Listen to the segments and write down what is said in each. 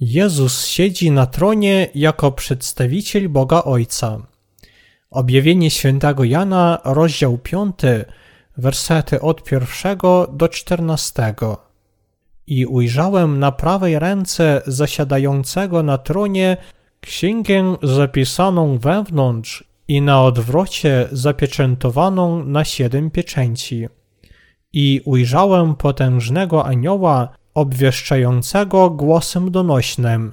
Jezus siedzi na tronie jako przedstawiciel Boga Ojca. Objawienie świętego Jana, rozdział 5, wersety od pierwszego do czternastego. I ujrzałem na prawej ręce zasiadającego na tronie księgę zapisaną wewnątrz i na odwrocie zapieczętowaną na siedem pieczęci. I ujrzałem potężnego anioła obwieszczającego głosem donośnym: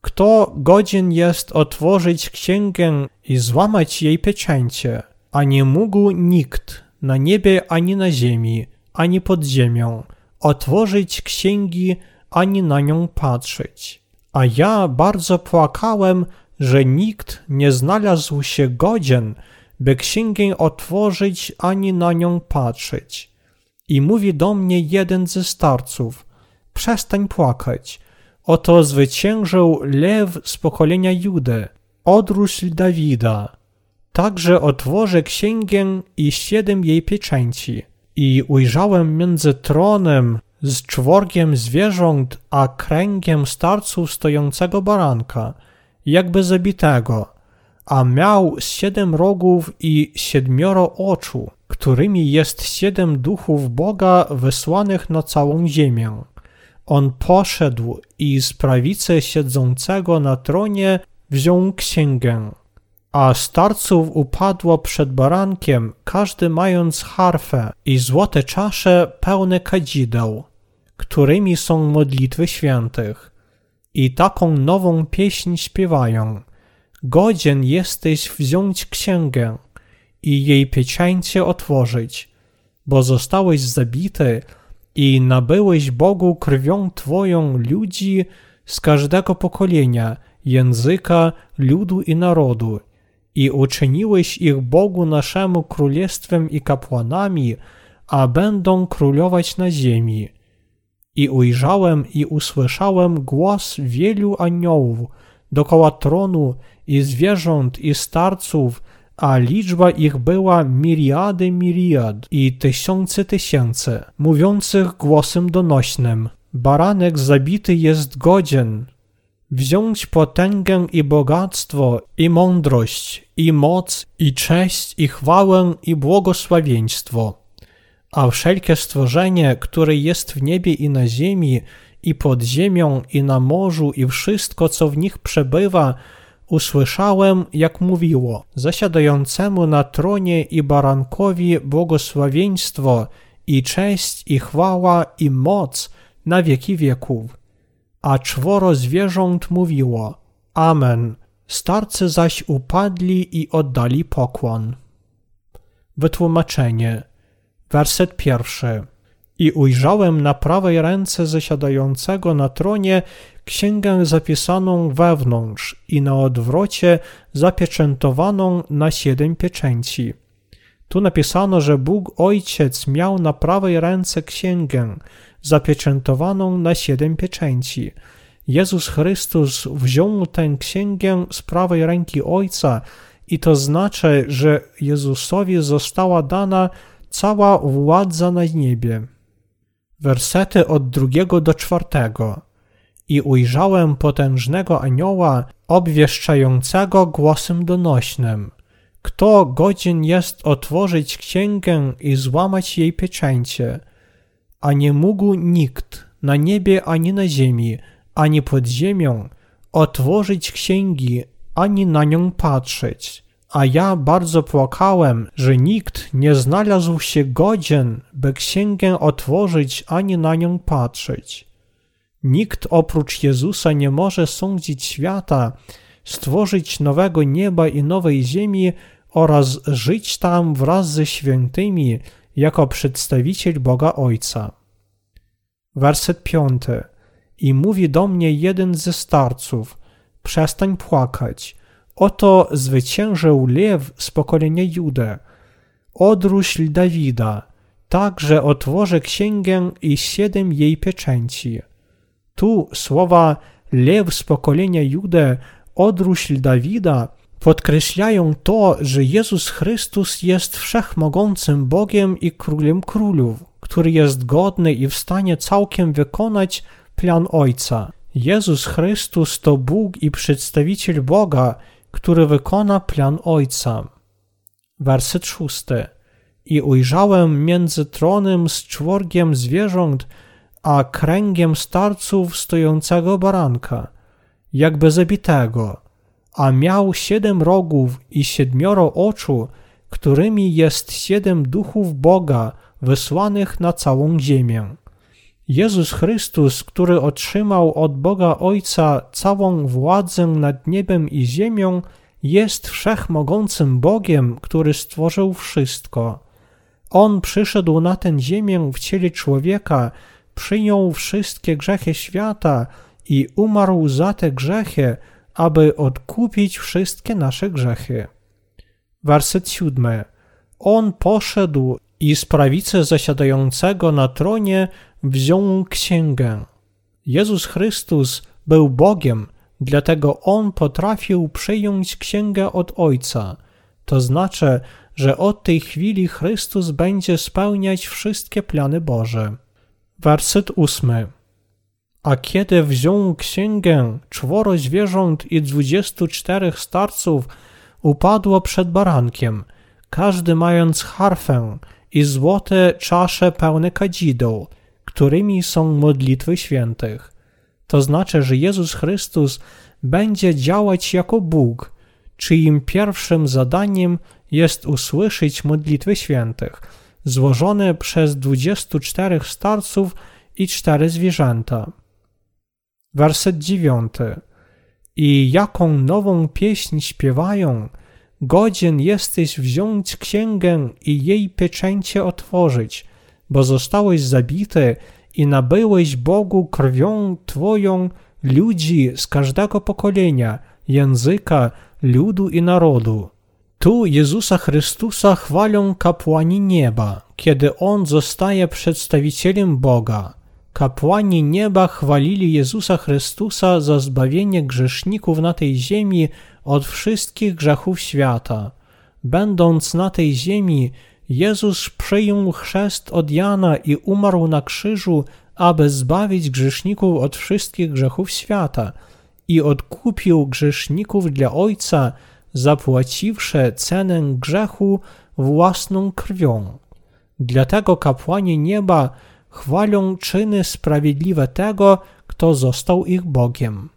Kto godzien jest otworzyć księgę i złamać jej pieczęcie? A nie mógł nikt na niebie ani na ziemi, ani pod ziemią otworzyć księgi ani na nią patrzeć. A ja bardzo płakałem, że nikt nie znalazł się godzien, by księgę otworzyć ani na nią patrzeć. I mówi do mnie jeden ze starców: Przestań płakać. Oto zwyciężył lew z pokolenia Judy, odrósł Dawida. Także otworzę księgę i siedem jej pieczęci. I ujrzałem między tronem z czworgiem zwierząt a kręgiem starców stojącego baranka, jakby zabitego, a miał siedem rogów i siedmioro oczu, którymi jest siedem duchów Boga wysłanych na całą ziemię. On poszedł i z prawicy siedzącego na tronie wziął księgę. A starców upadło przed barankiem, każdy mając harfę i złote czasze pełne kadzideł, którymi są modlitwy świętych. I taką nową pieśń śpiewają. Godzien jesteś wziąć księgę i jej pieczęcie otworzyć, bo zostałeś zabity i nabyłeś Bogu krwią Twoją ludzi z każdego pokolenia, języka, ludu i narodu i uczyniłeś ich Bogu naszemu królestwem i kapłanami, a będą królować na ziemi. I ujrzałem i usłyszałem głos wielu aniołów dokoła tronu i zwierząt i starców, a liczba ich była miriady miriad i tysiące tysięcy, mówiących głosem donośnym. Baranek zabity jest godzien wziąć potęgę i bogactwo, i mądrość, i moc, i cześć, i chwałę, i błogosławieństwo. A wszelkie stworzenie, które jest w niebie i na ziemi, i pod ziemią, i na morzu, i wszystko, co w nich przebywa, usłyszałem, jak mówiło, zasiadającemu na tronie i barankowi błogosławieństwo, i cześć, i chwała, i moc na wieki wieków. A czworo zwierząt mówiło Amen. Starcy zaś upadli i oddali pokłon. Wytłumaczenie. Werset pierwszy. I ujrzałem na prawej ręce zasiadającego na tronie księgę zapisaną wewnątrz i na odwrocie zapieczętowaną na siedem pieczęci. Tu napisano, że Bóg Ojciec miał na prawej ręce księgę zapieczętowaną na siedem pieczęci. Jezus Chrystus wziął tę księgę z prawej ręki Ojca i to znaczy, że Jezusowi została dana cała władza na niebie. Wersety od drugiego do czwartego. I ujrzałem potężnego anioła obwieszczającego głosem donośnym. Kto godzien jest otworzyć księgę i złamać jej pieczęcie? A nie mógł nikt na niebie ani na ziemi, ani pod ziemią otworzyć księgi, ani na nią patrzeć. A ja bardzo płakałem, że nikt nie znalazł się godzien, by księgę otworzyć, ani na nią patrzeć. Nikt oprócz Jezusa nie może sądzić świata, stworzyć nowego nieba i nowej ziemi oraz żyć tam wraz ze świętymi jako przedstawiciel Boga Ojca. Werset piąty. I mówi do mnie jeden ze starców: Przestań płakać. Oto zwyciężył lew z pokolenia Judy. Odróśl Dawida, tak że otworzę księgę i siedem jej pieczęci. Tu słowa lew z pokolenia Judy, odróśl Dawida podkreślają to, że Jezus Chrystus jest wszechmogącym Bogiem i Królem Królów, który jest godny i w stanie całkiem wykonać plan Ojca. Jezus Chrystus to Bóg i przedstawiciel Boga, który wykona plan Ojca. Werset szósty. I ujrzałem między tronem z czworgiem zwierząt, a kręgiem starców stojącego baranka, jakby zabitego, a miał siedem rogów i siedmioro oczu, którymi jest siedem duchów Boga wysłanych na całą ziemię. Jezus Chrystus, który otrzymał od Boga Ojca całą władzę nad niebem i ziemią, jest wszechmogącym Bogiem, który stworzył wszystko. On przyszedł na tę ziemię w ciele człowieka, przyjął wszystkie grzechy świata i umarł za te grzechy, aby odkupić wszystkie nasze grzechy. Werset siódmy. On poszedł i z prawicy zasiadającego na tronie wziął księgę. Jezus Chrystus był Bogiem, dlatego On potrafił przyjąć księgę od Ojca. To znaczy, że od tej chwili Chrystus będzie spełniać wszystkie plany Boże. Werset ósmy. A kiedy wziął księgę, czworo zwierząt i dwudziestu czterech starców upadło przed barankiem, każdy mając harfę i złote czasze pełne kadzideł, którymi są modlitwy świętych. To znaczy, że Jezus Chrystus będzie działać jako Bóg, czyim pierwszym zadaniem jest usłyszeć modlitwy świętych, złożone przez 24 starców i cztery zwierzęta. Werset dziewiąty. I jaką nową pieśń śpiewają, godzien jesteś wziąć księgę i jej pieczęcie otworzyć, bo zostałeś zabity i nabyłeś Bogu krwią Twoją ludzi z każdego pokolenia, języka, ludu i narodu. Tu Jezusa Chrystusa chwalą kapłani nieba, kiedy On zostaje przedstawicielem Boga. Kapłani nieba chwalili Jezusa Chrystusa za zbawienie grzeszników na tej ziemi od wszystkich grzechów świata. Będąc na tej ziemi, Jezus przyjął chrzest od Jana i umarł na krzyżu, aby zbawić grzeszników od wszystkich grzechów świata i odkupił grzeszników dla Ojca, zapłaciwszy cenę grzechu własną krwią. Dlatego kapłani nieba chwalą czyny sprawiedliwe tego, kto został ich Bogiem.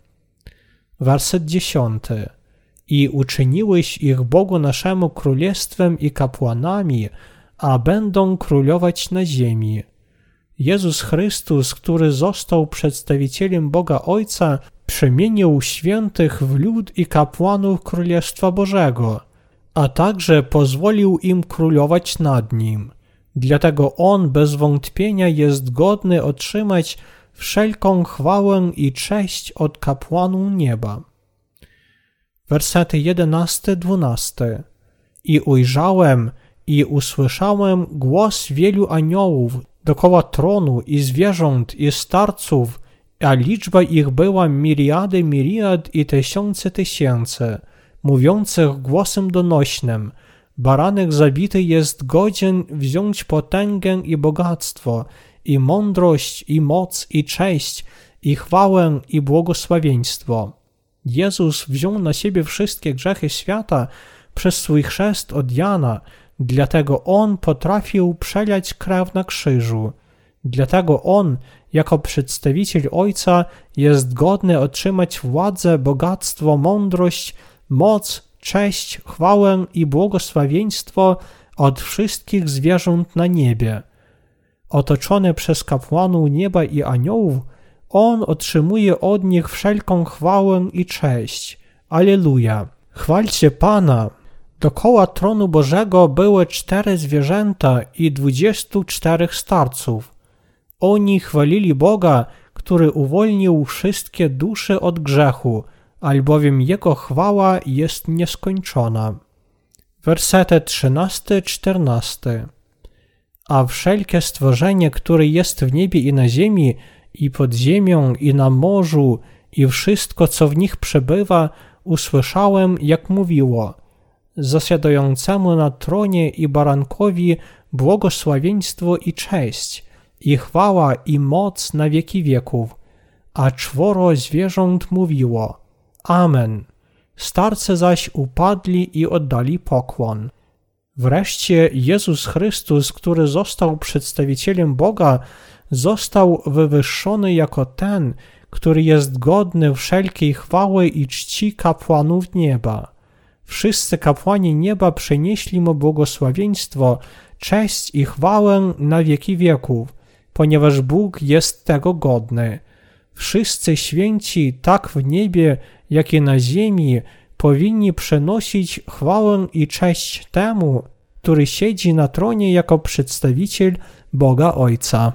Werset dziesiąty. I uczyniłeś ich Bogu naszemu królestwem i kapłanami, a będą królować na ziemi. Jezus Chrystus, który został przedstawicielem Boga Ojca, przemienił świętych w lud i kapłanów Królestwa Bożego, a także pozwolił im królować nad nim. Dlatego On bez wątpienia jest godny otrzymać wszelką chwałę i cześć od kapłanów nieba. Wersety 11-12 I ujrzałem i usłyszałem głos wielu aniołów dokoła tronu i zwierząt i starców, a liczba ich była miriady miriad i tysiące tysięcy, mówiących głosem donośnym – Baranek zabity jest godzien wziąć potęgę i bogactwo, i mądrość, i moc, i cześć, i chwałę, i błogosławieństwo. Jezus wziął na siebie wszystkie grzechy świata przez swój chrzest od Jana, dlatego On potrafił przelać krew na krzyżu. Dlatego On, jako przedstawiciel Ojca, jest godny otrzymać władzę, bogactwo, mądrość, moc, cześć, chwałę i błogosławieństwo od wszystkich zwierząt na niebie. Otoczony przez kapłanów nieba i aniołów, on otrzymuje od nich wszelką chwałę i cześć. Aleluja! Chwalcie Pana! Dokoła tronu Bożego były cztery zwierzęta i dwudziestu czterech starców. Oni chwalili Boga, który uwolnił wszystkie dusze od grzechu – albowiem Jego chwała jest nieskończona. Wersety 13-14 A wszelkie stworzenie, które jest w niebie i na ziemi, i pod ziemią, i na morzu, i wszystko, co w nich przebywa, usłyszałem, jak mówiło, zasiadającemu na tronie i barankowi błogosławieństwo i cześć, i chwała i moc na wieki wieków a czworo zwierząt mówiło Amen. Starcy zaś upadli i oddali pokłon. Wreszcie Jezus Chrystus, który został przedstawicielem Boga, został wywyższony jako ten, który jest godny wszelkiej chwały i czci kapłanów nieba. Wszyscy kapłani nieba przynieśli mu błogosławieństwo, cześć i chwałę na wieki wieków, ponieważ Bóg jest tego godny. Wszyscy święci, tak w niebie, jak i na ziemi, powinni przenosić chwałę i cześć temu, który siedzi na tronie jako przedstawiciel Boga Ojca.